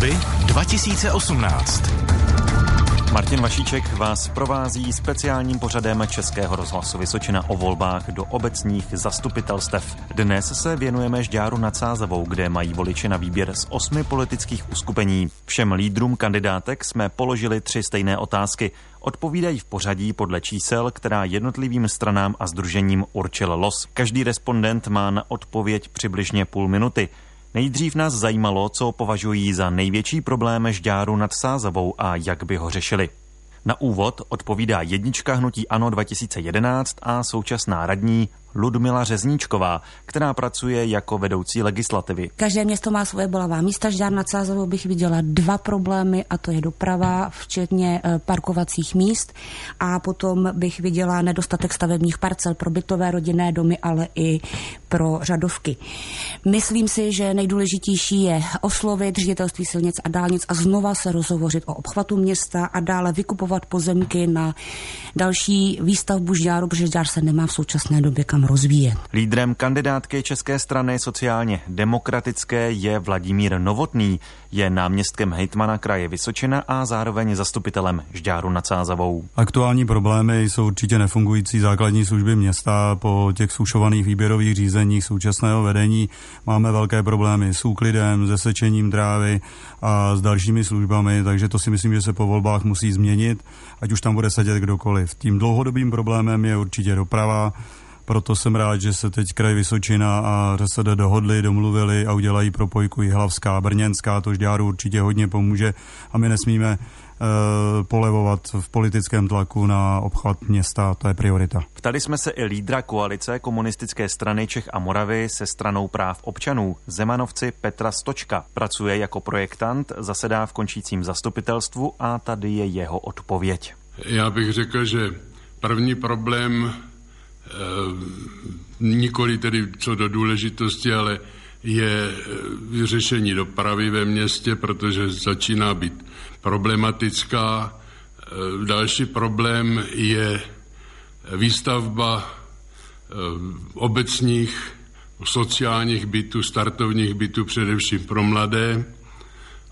Volby 2018. Martin Vašíček vás provází speciálním pořadem Českého rozhlasu Vysočina o volbách do obecních zastupitelstev. Dnes se věnujeme Žďáru nad Sázavou, kde mají voliči na výběr z osmi politických uskupení. Všem lídrům kandidátek jsme položili tři stejné otázky. Odpovídají v pořadí podle čísel, která jednotlivým stranám a združením určil los. Každý respondent má na odpověď přibližně půl minuty. Nejdřív nás zajímalo, co považují za největší problém Žďáru nad Sázavou a jak by ho řešili. Na úvod odpovídá jednička hnutí ANO 2011 a současná radní Ludmila Řezníčková, která pracuje jako vedoucí legislativy. Každé město má svoje bolavá místa. Žďár nad Sázovou bych viděla dva problémy, a to je doprava, včetně eh, parkovacích míst. A potom bych viděla nedostatek stavebních parcel pro bytové rodinné domy, ale i pro řadovky. Myslím si, že nejdůležitější je oslovit ředitelství silnic a dálnic a znova se rozhovořit o obchvatu města a dále vykupovat pozemky na další výstavbu Žďáru, protože Žďár se nemá v současné době kam rozvíjet. Lídrem kandidátky České strany sociálně demokratické je Vladimír Novotný. Je náměstkem hejtmana kraje Vysočina a zároveň zastupitelem Žďáru nad Sázavou. Aktuální problémy jsou určitě nefungující základní služby města. Po těch sušovaných výběrových řízeních současného vedení máme velké problémy s úklidem, se sečením trávy a s dalšími službami, takže to si myslím, že se po volbách musí změnit, ať už tam bude sedět kdokoliv. Tím dlouhodobým problémem je určitě doprava, proto jsem rád, že se teď kraj Vysočina a ŘSD dohodli, domluvili a udělají propojku Jihlavská, Brněnská, to Žďáru určitě hodně pomůže a my nesmíme uh, polevovat v politickém tlaku na obchvat města, to je priorita. Ptali jsme se i lídra koalice komunistické strany Čech a Moravy se stranou práv občanů, Zemanovci Petra Stočka. Pracuje jako projektant, zasedá v končícím zastupitelstvu a tady je jeho odpověď. Já bych řekl, že první problém Eh, nikoli tedy co do důležitosti, ale je eh, řešení dopravy ve městě, protože začíná být problematická. Eh, další problém je výstavba obecních sociálních bytů, startovních bytů především pro mladé.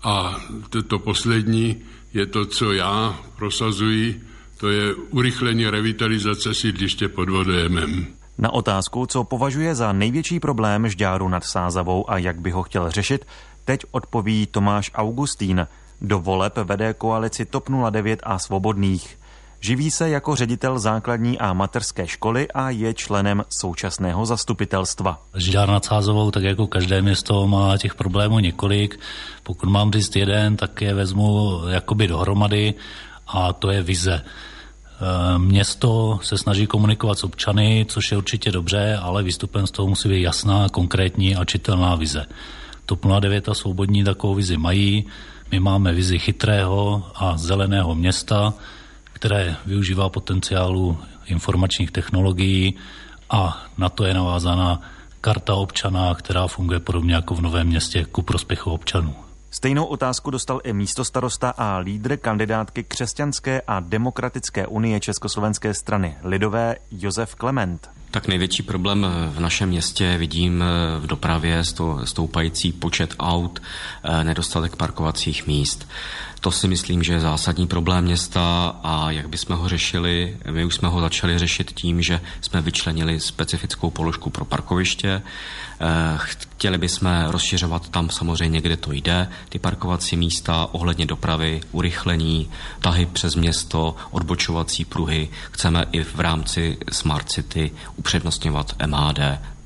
A to poslední je to, co já prosazuji, to je urychlení revitalizace sídliště pod Vodojemem. Na otázku, co považuje za největší problém Žďáru nad Sázavou a jak by ho chtěl řešit, teď odpoví Tomáš Augustín. Do voleb vede koalici TOP 09 a Svobodných. Živí se jako ředitel základní a materské školy a je členem současného zastupitelstva. Žďár nad Sázovou, tak jako každé město, má těch problémů několik. Pokud mám říct jeden, tak je vezmu jakoby dohromady a to je vize. Eh, město se snaží komunikovat s občany, což je určitě dobře, ale výstupem z toho musí být jasná, konkrétní a čitelná vize. TOP 09 a Svobodní takovou vizi mají. My máme vizi chytrého a zeleného města, které využívá potenciálu informačních technologií a na to je navázána karta občana, která funguje podobně jako v Novém městě ku prospěchu občanů. Stejnou otázku dostal i místostarosta a lídr kandidátky Křesťanské a demokratické unie Československé strany Lidové Josef Klement. Tak největší problém v našem městě vidím v dopravě stoupající počet aut, eh, nedostatek parkovacích míst. To si myslím, že je zásadní problém města a jak bychom ho řešili, my už jsme ho začali řešit tím, že jsme vyčlenili specifickou položku pro parkoviště. Eh, chtěli bychom rozšiřovat tam samozřejmě, kde to jde, ty parkovací místa ohledně dopravy, urychlení, tahy přes město, odbočovací pruhy. Chceme i v rámci Smart City upřednostňovat MHD,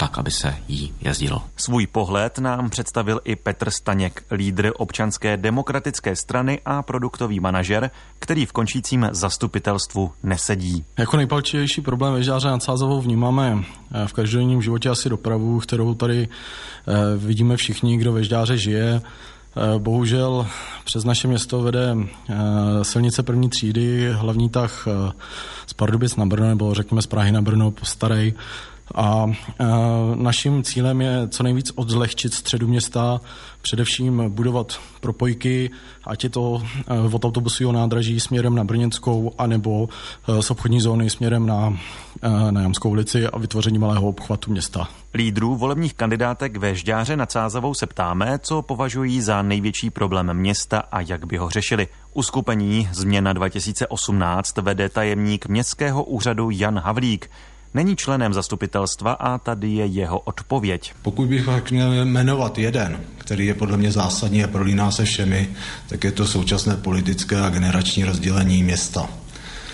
tak, aby se jí jezdilo. Svůj pohled nám představil i Petr Staněk, lídr občanské demokratické strany a produktový manažer, který v končícím zastupitelstvu nesedí. Jako nejpalčivější problém Vežáře nad Sázovou vnímáme eh, v každodenním životě asi dopravu, kterou tady eh, vidíme všichni, kdo ve Žďáře žije. Eh, bohužel přes naše město vede silnice první třídy, hlavní tah z Pardubic na Brno, nebo řekněme z Prahy na Brno po starej, A naším cílem je co nejvíc odlehčit středu města, především budovat propojky, ať je to od autobusového nádraží směrem na Brněnskou, anebo z obchodní zóny směrem na, na Jamskou ulici a vytvoření malého obchvatu města. Lídrů volebních kandidátek ve Žďáře nad Sázavou se ptáme, co považují za největší problém města a jak by ho řešili. Uskupení Změna 2018 vede tajemník Městského úřadu Jan Havlík. Není členem zastupitelstva a tady je jeho odpověď. Pokud bych měl jmenovat jeden, který je podle mě zásadní a prolíná se všemi, tak je to současné politické a generační rozdělení města.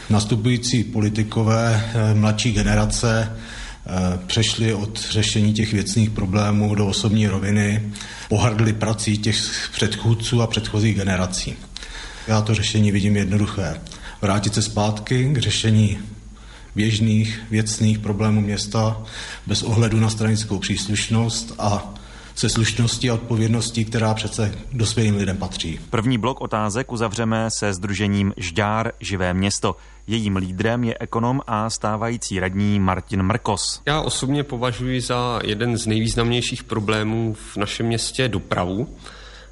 Nastupující politikové eh, mladší generace eh, přešli od řešení těch věcných problémů do osobní roviny, pohrdli prací těch předchůdců a předchozích generací. Já to řešení vidím jednoduché. Vrátit se zpátky k řešení běžných věcných problémů města bez ohledu na stranickou příslušnost a se slušností a odpovědností, která přece dospělým lidem patří. První blok otázek uzavřeme se združením Žďár Živé město. Jejím lídrem je ekonom a stávající radní Martin Mrkos. Já osobně považuji za jeden z nejvýznamnějších problémů v našem městě dopravu.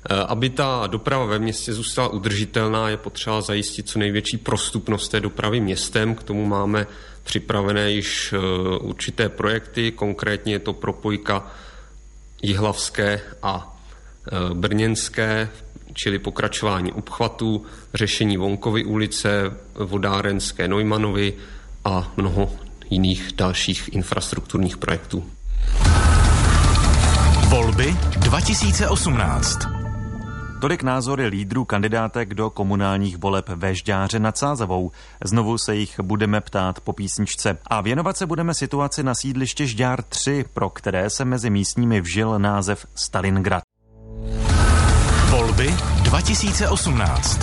Eh, aby ta doprava ve městě zůstala udržitelná, je potřeba zajistit co největší prostupnost té dopravy městem. K tomu máme připravené již eh, určité projekty, konkrétně je to propojka Jihlavské a eh, Brněnské, čili pokračování obchvatů, řešení Vonkovy ulice, Vodárenské Neumannovy a mnoho jiných dalších infrastrukturních projektů. Volby 2018. Tolik názory lídrů kandidátek do komunálních voleb ve Žďáře nad Sázavou. Znovu se jich budeme ptát po písničce. A věnovat se budeme situaci na sídliště Žďár 3, pro které se mezi místními vžil název Stalingrad. Volby 2018.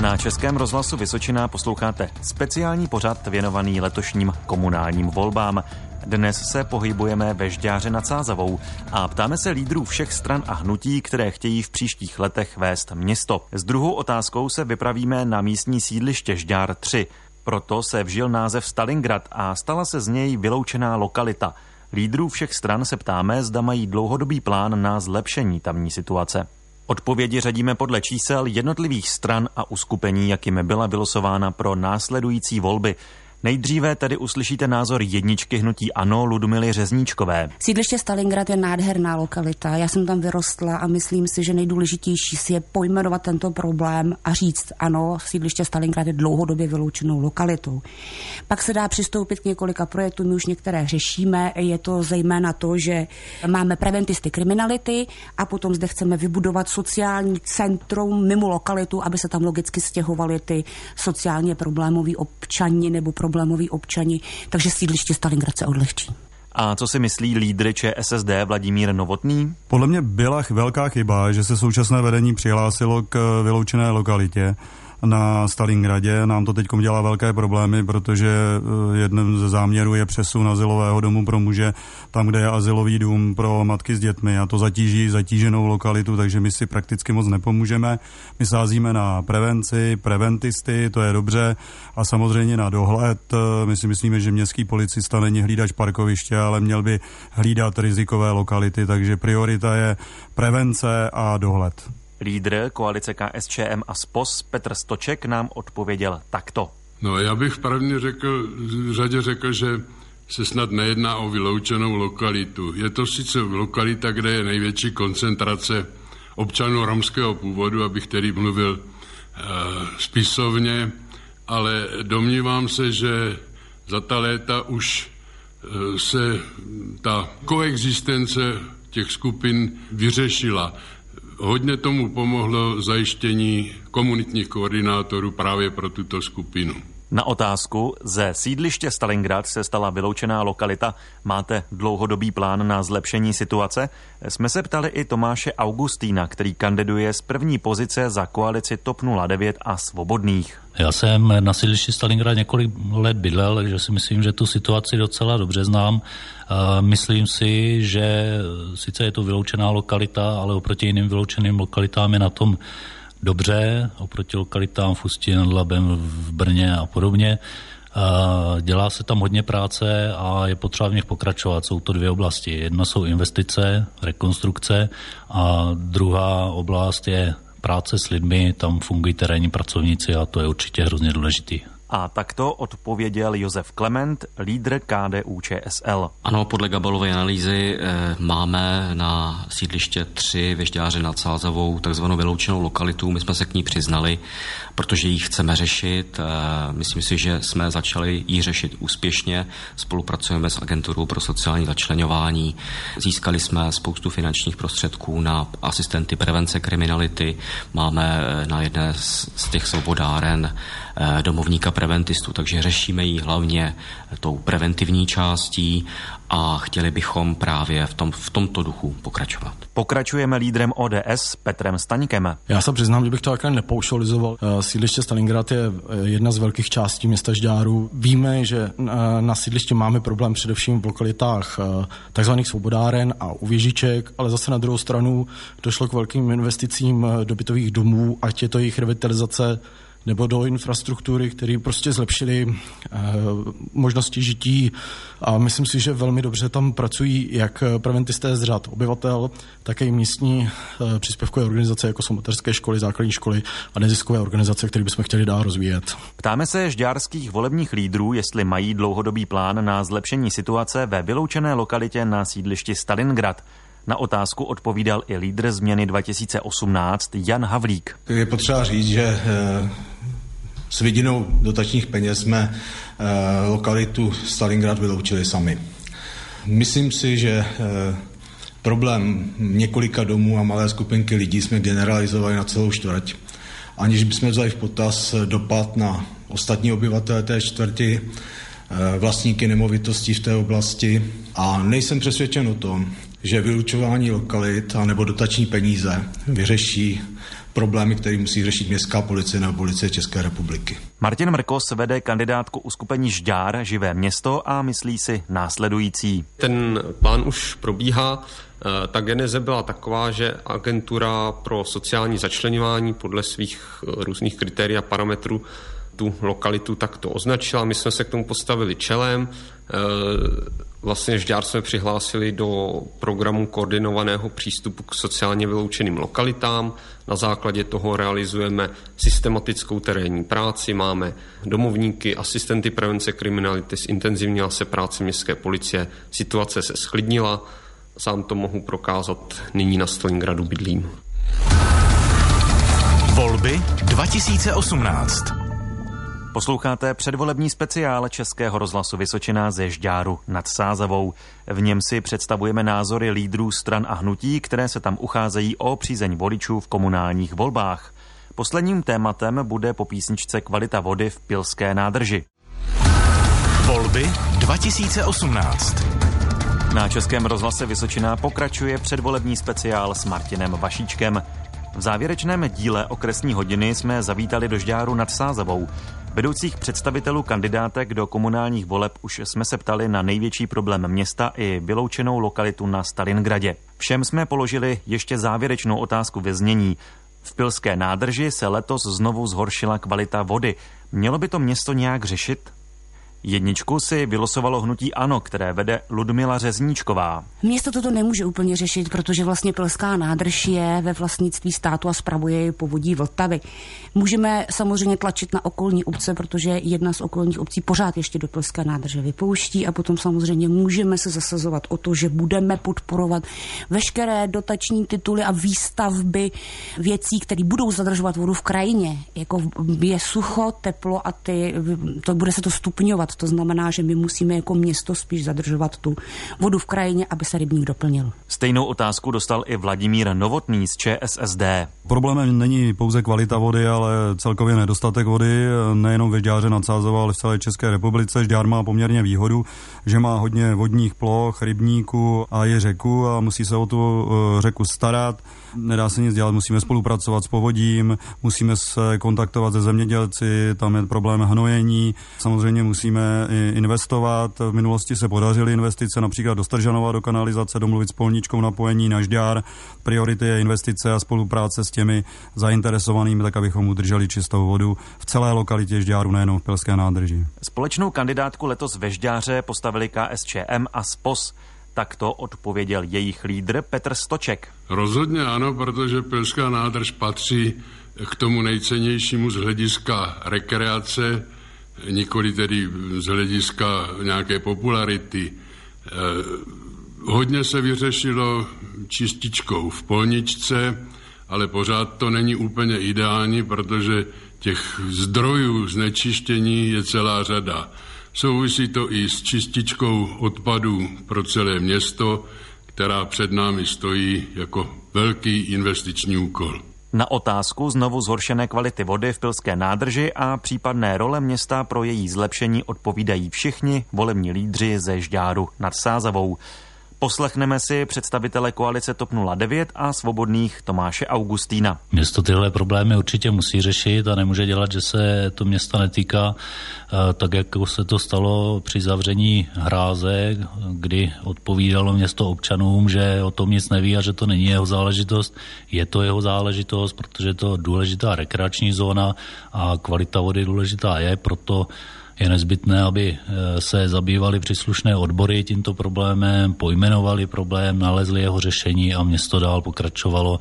Na Českém rozhlasu Vysočina posloucháte speciální pořad věnovaný letošním komunálním volbám. Dnes se pohybujeme ve Žďáře nad Sázavou a ptáme se lídrů všech stran a hnutí, které chtějí v příštích letech vést město. S druhou otázkou se vypravíme na místní sídliště Žďár 3. Proto se vžil název Stalingrad a stala se z něj vyloučená lokalita. Lídrů všech stran se ptáme, zda mají dlouhodobý plán na zlepšení tamní situace. Odpovědi řadíme podle čísel jednotlivých stran a uskupení, jakým byla vylosována pro následující volby. Nejdříve tedy uslyšíte názor jedničky hnutí Ano Ludmily Řezníčkové. Sídliště Stalingrad je nádherná lokalita. Já jsem tam vyrostla a myslím si, že nejdůležitější si je pojmenovat tento problém a říct, ano, sídliště Stalingrad je dlouhodobě vyloučenou lokalitou. Pak se dá přistoupit k několika projektům, my už některé řešíme. Je to zejména to, že máme preventisty kriminality a potom zde chceme vybudovat sociální centrum mimo lokalitu, aby se tam logicky stěhovali ty sociálně problémoví občani nebo problémoví problémoví občani, takže sídliště Stalingrad se odlehčí. A co si myslí lídr ČSSD Vladimír Novotný? Podle mě byla velká chyba, že se současné vedení přihlásilo k vyloučené lokalitě na Stalingradě. Nám to teď dělá velké problémy, protože eh, jedním ze záměrů je přesun azylového domu pro muže tam, kde je azylový dům pro matky s dětmi a to zatíží zatíženou lokalitu, takže my si prakticky moc nepomůžeme. My sázíme na prevenci, preventisty, to je dobře a samozřejmě na dohled. Eh, my si myslíme, že městský policista není hlídač parkoviště, ale měl by hlídat rizikové lokality, takže priorita je prevence a dohled. Lídr koalice KSČM a SPOS Petr Stoček nám odpověděl takto. No já bych v řekl, v řadě řekl, že se snad nejedná o vyloučenou lokalitu. Je to sice lokalita, kde je největší koncentrace občanů romského původu, abych tedy mluvil e, spisovně, ale domnívám se, že za ta léta už e, se ta koexistence těch skupin vyřešila. Hodně tomu pomohlo zajištění komunitních koordinátorů právě pro tuto skupinu. Na otázku, ze sídliště Stalingrad se stala vyloučená lokalita, máte dlouhodobý plán na zlepšení situace? Jsme se ptali i Tomáše Augustína, který kandiduje z první pozice za koalici TOP 09 a Svobodných. Já jsem na sídlišti Stalingrad několik let bydlel, takže si myslím, že tu situaci docela dobře znám. Myslím si, že sice je to vyloučená lokalita, ale oproti jiným vyloučeným lokalitám je na tom dobře oproti lokalitám v Ústí nad Labem, v Brně a podobně. Dělá se tam hodně práce a je potřeba v nich pokračovat. Jsou to dvě oblasti. Jedna jsou investice, rekonstrukce a druhá oblast je práce s lidmi, tam fungují terénní pracovníci a to je určitě hrozně důležitý. A takto odpověděl Josef Klement, lídr KDU ČSL. Ano, podle Gabalové analýzy e, máme na sídliště 3 Věžďáře nad Sázavou takzvanou vyloučenou lokalitu. My jsme se k ní přiznali, protože ji chceme řešit. E, myslím si, že jsme začali ji řešit úspěšně. Spolupracujeme s agenturou pro sociální začlenování. Získali jsme spoustu finančních prostředků na asistenty prevence kriminality. Máme eh, na jedné z těch svobodáren domovníka preventistů, takže řešíme ji hlavně tou preventivní částí a chtěli bychom právě v, tom, v tomto duchu pokračovat. Pokračujeme lídrem ODS Petrem Staňkem. Já se přiznám, že bych to takhle nepoušalizoval. Eh, sídliště Stalingrad je eh, jedna z velkých částí města Žďáru. Víme, že eh, na sídliště máme problém především v lokalitách takzvaných svobodáren a uvěžiček, ale zase na druhou stranu došlo k velkým investicím do bytových domů, ať je to jejich revitalizace nebo do infrastruktury, které prostě zlepšily eh, možnosti žití a myslím si, že velmi dobře tam pracují jak preventisté z řad obyvatel, tak i místní eh, příspěvkové organizace, jako jsou mateřské školy, základní školy a neziskové organizace, které bychom chtěli dál rozvíjet. Ptáme se žďárských volebních lídrů, jestli mají dlouhodobý plán na zlepšení situace ve vyloučené lokalitě na sídlišti Stalingrad. Na otázku odpovídal i lídr změny 2018 Jan Havlík. Je potřeba říct, že eh, s vidinou dotačních peněz jsme eh, lokalitu Stalingrad vyloučili sami. Myslím si, že eh, problém několika domů a malé skupinky lidí jsme generalizovali na celou čtvrť, aniž bychom vzali v potaz dopad na ostatní obyvatele té čtvrti, vlastníky nemovitostí v té oblasti a nejsem přesvědčen o tom, že vylučování lokalit a nebo dotační peníze vyřeší problémy, které musí řešit městská policie nebo policie České republiky. Martin Mrkos vede kandidátku uskupení Žďár Živé město a myslí si následující. Ten plán už probíhá. Eh, ta geneze byla taková, že agentura pro sociální začlenování podle svých eh, různých kritérií a parametrů tu lokalitu takto označila. My jsme se k tomu postavili čelem. Vlastně Žďár jsme přihlásili do programu koordinovaného přístupu k sociálně vyloučeným lokalitám. Na základě toho realizujeme systematickou terénní práci, máme domovníky, asistenty prevence kriminality, zintenzivnila se práce městské policie, situace se schlidnila, sám to mohu prokázat, nyní na Stalingradu bydlím. Volby 2018 Posloucháte předvolební speciál Českého rozhlasu Vysočina ze Žďáru nad Sázavou. V něm si představujeme názory lídrů stran a hnutí, které se tam ucházejí o přízeň voličů v komunálních volbách. Posledním tématem bude po písničce kvalita vody v Pilské nádrži. Volby 2018 Na Českém rozhlase Vysočina pokračuje předvolební speciál s Martinem Vašíčkem. V závěrečném díle okresní hodiny jsme zavítali do Žďáru nad Sázavou. Vedoucích představitelů kandidátek do komunálních voleb už jsme se ptali na největší problém města i vyloučenou lokalitu na Stalingradě. Všem jsme položili ještě závěrečnou otázku ve znění. V Pilské nádrži se letos znovu zhoršila kvalita vody. Mělo by to město nějak řešit? Jedničku si vylosovalo hnutí ANO, které vede Ludmila Řezníčková. Město toto nemůže úplně řešit, protože vlastně Pilská nádrž je ve vlastnictví státu a spravuje ji povodí Vltavy. Můžeme samozřejmě tlačit na okolní obce, protože jedna z okolních obcí pořád ještě do Pilské nádrže vypouští a potom samozřejmě můžeme se zasazovat o to, že budeme podporovat veškeré dotační tituly a výstavby věcí, které budou zadržovat vodu v krajině. Jako je sucho, teplo a ty, to bude se to stupňovat to znamená, že my musíme jako město spíš zadržovat tu vodu v krajině, aby se rybník doplnil. Stejnou otázku dostal i Vladimír Novotný z ČSSD. Problémem není pouze kvalita vody, ale celkově nedostatek vody, nejenom ve Žďáře nad Sázovou, ale v celé České republice. Žďár má poměrně výhodu, že má hodně vodních ploch, rybníků a je řeku a musí se o tu eh, řeku starat nedá se nic dělat, musíme spolupracovat s povodím, musíme se kontaktovat se zemědělci, tam je problém hnojení, samozřejmě musíme investovat. V minulosti se podařily investice například do Stržanova, do kanalizace, domluvit s polničkou napojení na Žďár. Priority je investice a spolupráce s těmi zainteresovanými, tak abychom udrželi čistou vodu v celé lokalitě Žďáru, nejenom v Pilské nádrži. Společnou kandidátku letos ve Žďáře postavili KSČM a SPOS. Takto odpověděl jejich lídr Petr Stoček. Rozhodně ano, protože Pilská nádrž patří k tomu nejcennějšímu z hlediska rekreace, nikoli tedy z hlediska nějaké popularity. Eh, hodně se vyřešilo čističkou v polničce, ale pořád to není úplně ideální, protože těch zdrojů znečištění je celá řada. Souvisí to i s čističkou odpadů pro celé město, která před námi stojí jako velký investiční úkol. Na otázku znovu zhoršené kvality vody v Pilské nádrži a případné role města pro její zlepšení odpovídají všichni volební lídři ze Žďáru nad Sázavou. Poslechneme si představitele koalice TOP 09 a svobodných Tomáše Augustína. Město tyhle problémy určitě musí řešit a nemůže dělat, že se to města netýká, eh, tak jako se to stalo při zavření hráze, kdy odpovídalo město občanům, že o tom nic neví a že to není jeho záležitost. Je to jeho záležitost, protože je to důležitá rekreační zóna a kvalita vody důležitá je, proto je nezbytné, aby eh, se zabývali příslušné odbory tímto problémem, pojmenovali problém, nalezli jeho řešení a město dál pokračovalo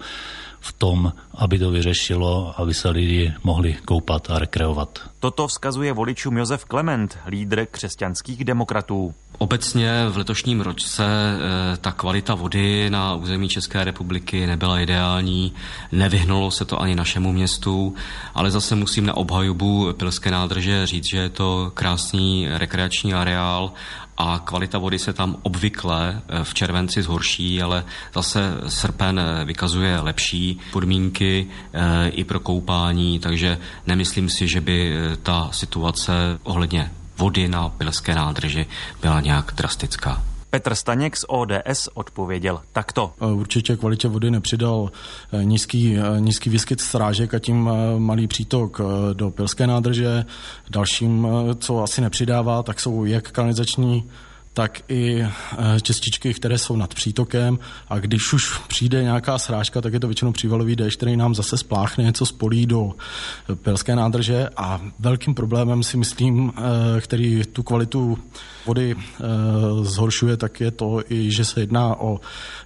v tom, aby to vyřešilo, aby se lidi mohli koupat a rekreovat. Toto vzkazuje voličům Josef Klement, lídr křesťanských demokratů. Obecně v letošním roce eh, ta kvalita vody na území České republiky nebyla ideální, nevyhnulo se to ani našemu městu, ale zase musím na obhajobu Pilské nádrže říct, že je to krásný rekreační areál a kvalita vody se tam obvykle eh, v červenci zhorší, ale zase srpen eh, vykazuje lepší podmínky i pro koupání, takže nemyslím si, že by ta situace ohledně vody na Pilské nádrži byla nějak drastická. Petr Staněk z ODS odpověděl takto. Určitě kvalitě vody nepřidal eh, nízký, eh, nízký výskyt srážek a tím eh, malý přítok do Pilské nádrže. Dalším, co asi nepřidává, tak jsou jak kanalizační tak i čističky, které jsou nad přítokem. A když už přijde nějaká srážka, tak je to většinou přívalový déšť, který nám zase spláchne něco spolí do Pilské nádrže. A velkým problémem si myslím, který tu kvalitu vody zhoršuje, tak je to i, že se jedná o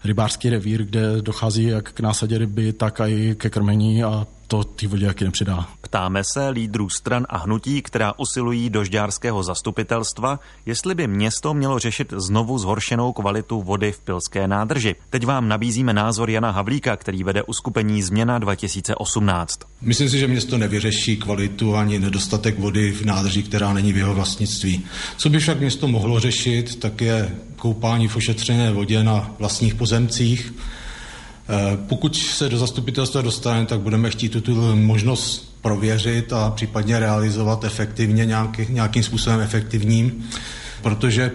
rybářský revír, kde dochází jak k násadě ryby, tak i ke krmení a to ty vodě jaký nepřidá. Ptáme se lídrů stran a hnutí, která usilují do žďárského zastupitelstva, jestli by město mělo řešit znovu zhoršenou kvalitu vody v Pilské nádrži. Teď vám nabízíme názor Jana Havlíka, který vede uskupení Změna 2018. Myslím si, že město nevyřeší kvalitu ani nedostatek vody v nádrži, která není v jeho vlastnictví. Co by však město mohlo řešit, tak je koupání v ošetřené vodě na vlastních pozemcích, pokud se do zastupitelstva dostane, tak budeme chtít tuto možnost prověřit a případně realizovat efektivně, nějaký, nějakým způsobem efektivním, protože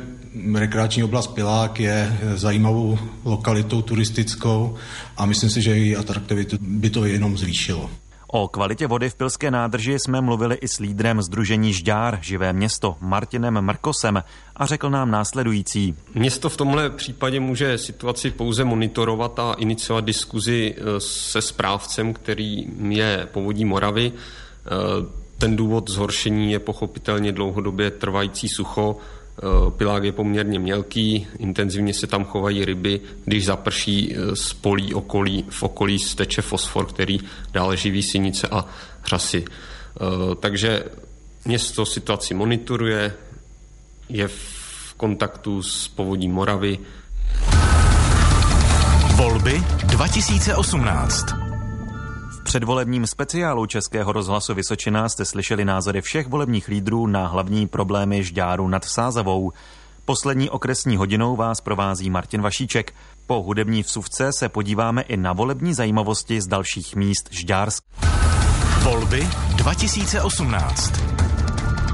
rekreační oblast Pilák je zajímavou lokalitou turistickou a myslím si, že její atraktivitu by to jenom zvýšilo. O kvalitě vody v Pilské nádrži jsme mluvili i s lídrem Združení Žďár, Živé město, Martinem Mrkosem a řekl nám následující. Město v tomhle případě může situaci pouze monitorovat a iniciovat diskuzi e, se správcem, který je povodí Moravy. E, ten důvod zhoršení je pochopitelně dlouhodobě trvající sucho, pilák je poměrně mělký, intenzivně se tam chovají ryby. Když zaprší eh, z polí okolí, v okolí steče fosfor, který dále živí sinice a řasy. Eh, takže město situaci monitoruje, je v kontaktu s povodí Moravy. Volby 2018 předvolebním speciálu Českého rozhlasu Vysočina jste slyšeli názory všech volebních lídrů na hlavní problémy Žďáru nad Sázavou. Poslední okresní hodinou vás provází Martin Vašíček. Po hudební vsuvce se podíváme i na volební zajímavosti z dalších míst Žďársk. Volby 2018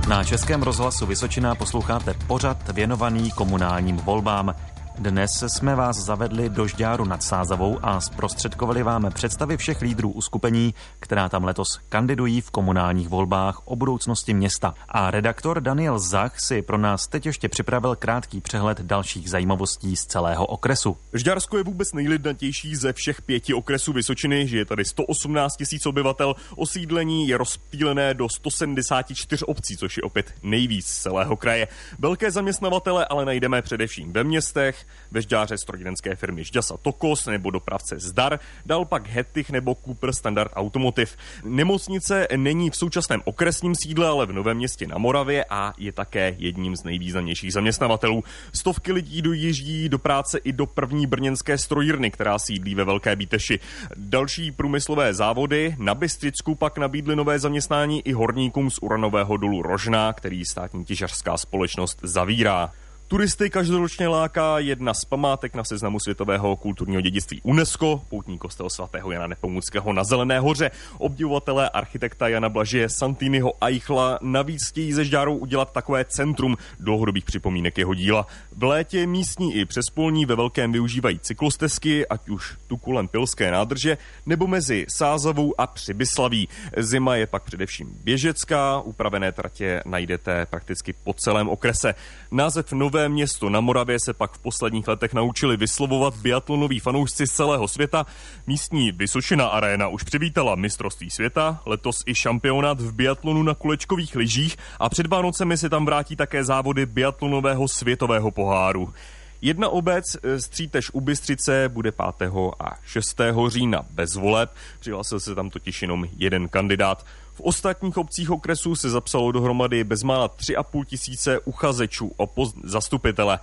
Na Českém rozhlasu Vysočina posloucháte pořad věnovaný komunálním volbám. Dnes jsme vás zavedli do Žďáru nad Sázavou a zprostředkovali vám představy všech lídrů uskupení, která tam letos kandidují v komunálních volbách o budoucnosti města. A redaktor Daniel Zach si pro nás teď ještě připravil krátký přehled dalších zajímavostí z celého okresu. Žďársko je vůbec nejlidnatější ze všech pěti okresů Vysočiny, že je tady 118 tisíc obyvatel, osídlení je rozptýlené do 174 obcí, což je opět nejvíc z celého kraje. Velké zaměstnavatele ale najdeme především ve městech, ve žďáře strojírenské firmy Žďasa Tokos nebo dopravce Zdar, dal pak Hettich nebo Cooper Standard Automotive. Nemocnice není v současném okresním sídle, ale v Novém městě na Moravě a je také jedním z nejvýznamnějších zaměstnavatelů. Stovky lidí dojíždí do práce i do první brněnské strojírny, která sídlí ve Velké Bíteši. Další průmyslové závody na Bystricku pak nabídly nové zaměstnání i horníkům z uranového dolu Rožná, který státní těžařská společnost zavírá. Turisty každoročně láká jedna z památek na seznamu světového kulturního dědictví UNESCO, poutní kostel svatého Jana Nepomuckého na Zelené hoře. Obdivovatelé architekta Jana Blažije Santiniho Eichla navíc chtějí ze Žďárou udělat takové centrum dlouhodobých připomínek jeho díla. V létě místní i přespolní ve velkém využívají cyklostezky, ať už tu kolem Pilské nádrže, nebo mezi Sázavou a Přibyslaví. Zima je pak především běžecká, upravené tratě najdete prakticky po celém okrese. Název nové Nové město na Moravě se pak v posledních letech naučili vyslovovat biatlonoví fanoušci z celého světa. Místní Vysočina Arena už přivítala mistrovství světa, letos i šampionát v biatlonu na kulečkových lyžích a před Vánocemi se tam vrátí také závody biatlonového světového poháru. Jedna obec, eh, Střítež u Bystřice, bude 5. a 6. října bez voleb. Přihlásil se tam totiž jenom jeden kandidát. V ostatních obcích okresu se zapsalo dohromady bezmála 3,5 tisíce uchazečů o post zastupitele.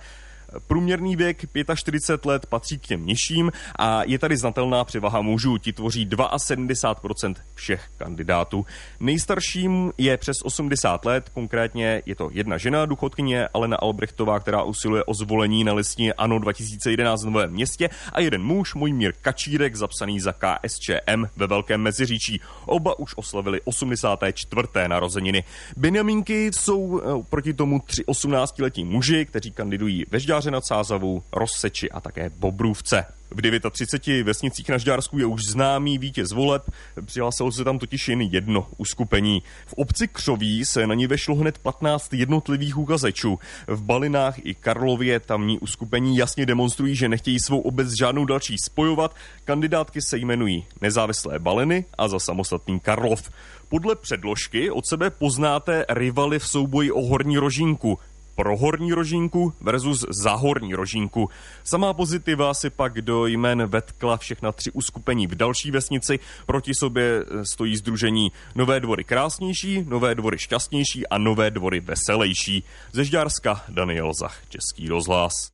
Průměrný věk 45 let patří k těm nižším a je tady znatelná převaha mužů. Ti tvoří 72% všech kandidátů. Nejstarším je přes 80 let, konkrétně je to jedna žena, důchodkyně Alena Albrechtová, která usiluje o zvolení na listině ANO 2011 v Novém městě a jeden muž, Mojmír Kačírek, zapsaný za KSČM ve Velkém Meziříčí. Oba už oslavili 84. narozeniny. Benjamínky jsou eh, proti tomu tři 18-letí muži, kteří kandidují ve Žďáře nad Sázavou, Rozseči a také Bobrůvce. V 39 vesnicích na Žďársku je už známý vítěz voleb, přihlásilo se tam totiž jen jedno uskupení. V obci Křoví se na ní vešlo hned 15 jednotlivých uchazečů. V Balinách i Karlově tamní uskupení jasně demonstrují, že nechtějí svou obec žádnou další spojovat. Kandidátky se jmenují Nezávislé Baliny a za samostatný Karlov. Podle předložky od sebe poznáte rivaly v souboji o horní rožínku pro horní rožínku versus za horní rožínku. Samá pozitiva si pak do jmen vetkla všechna tři uskupení v další vesnici. Proti sobě eh, stojí združení Nové dvory krásnější, Nové dvory šťastnější a Nové dvory veselější. Ze Žďárska Daniel Zach, Český rozhlas.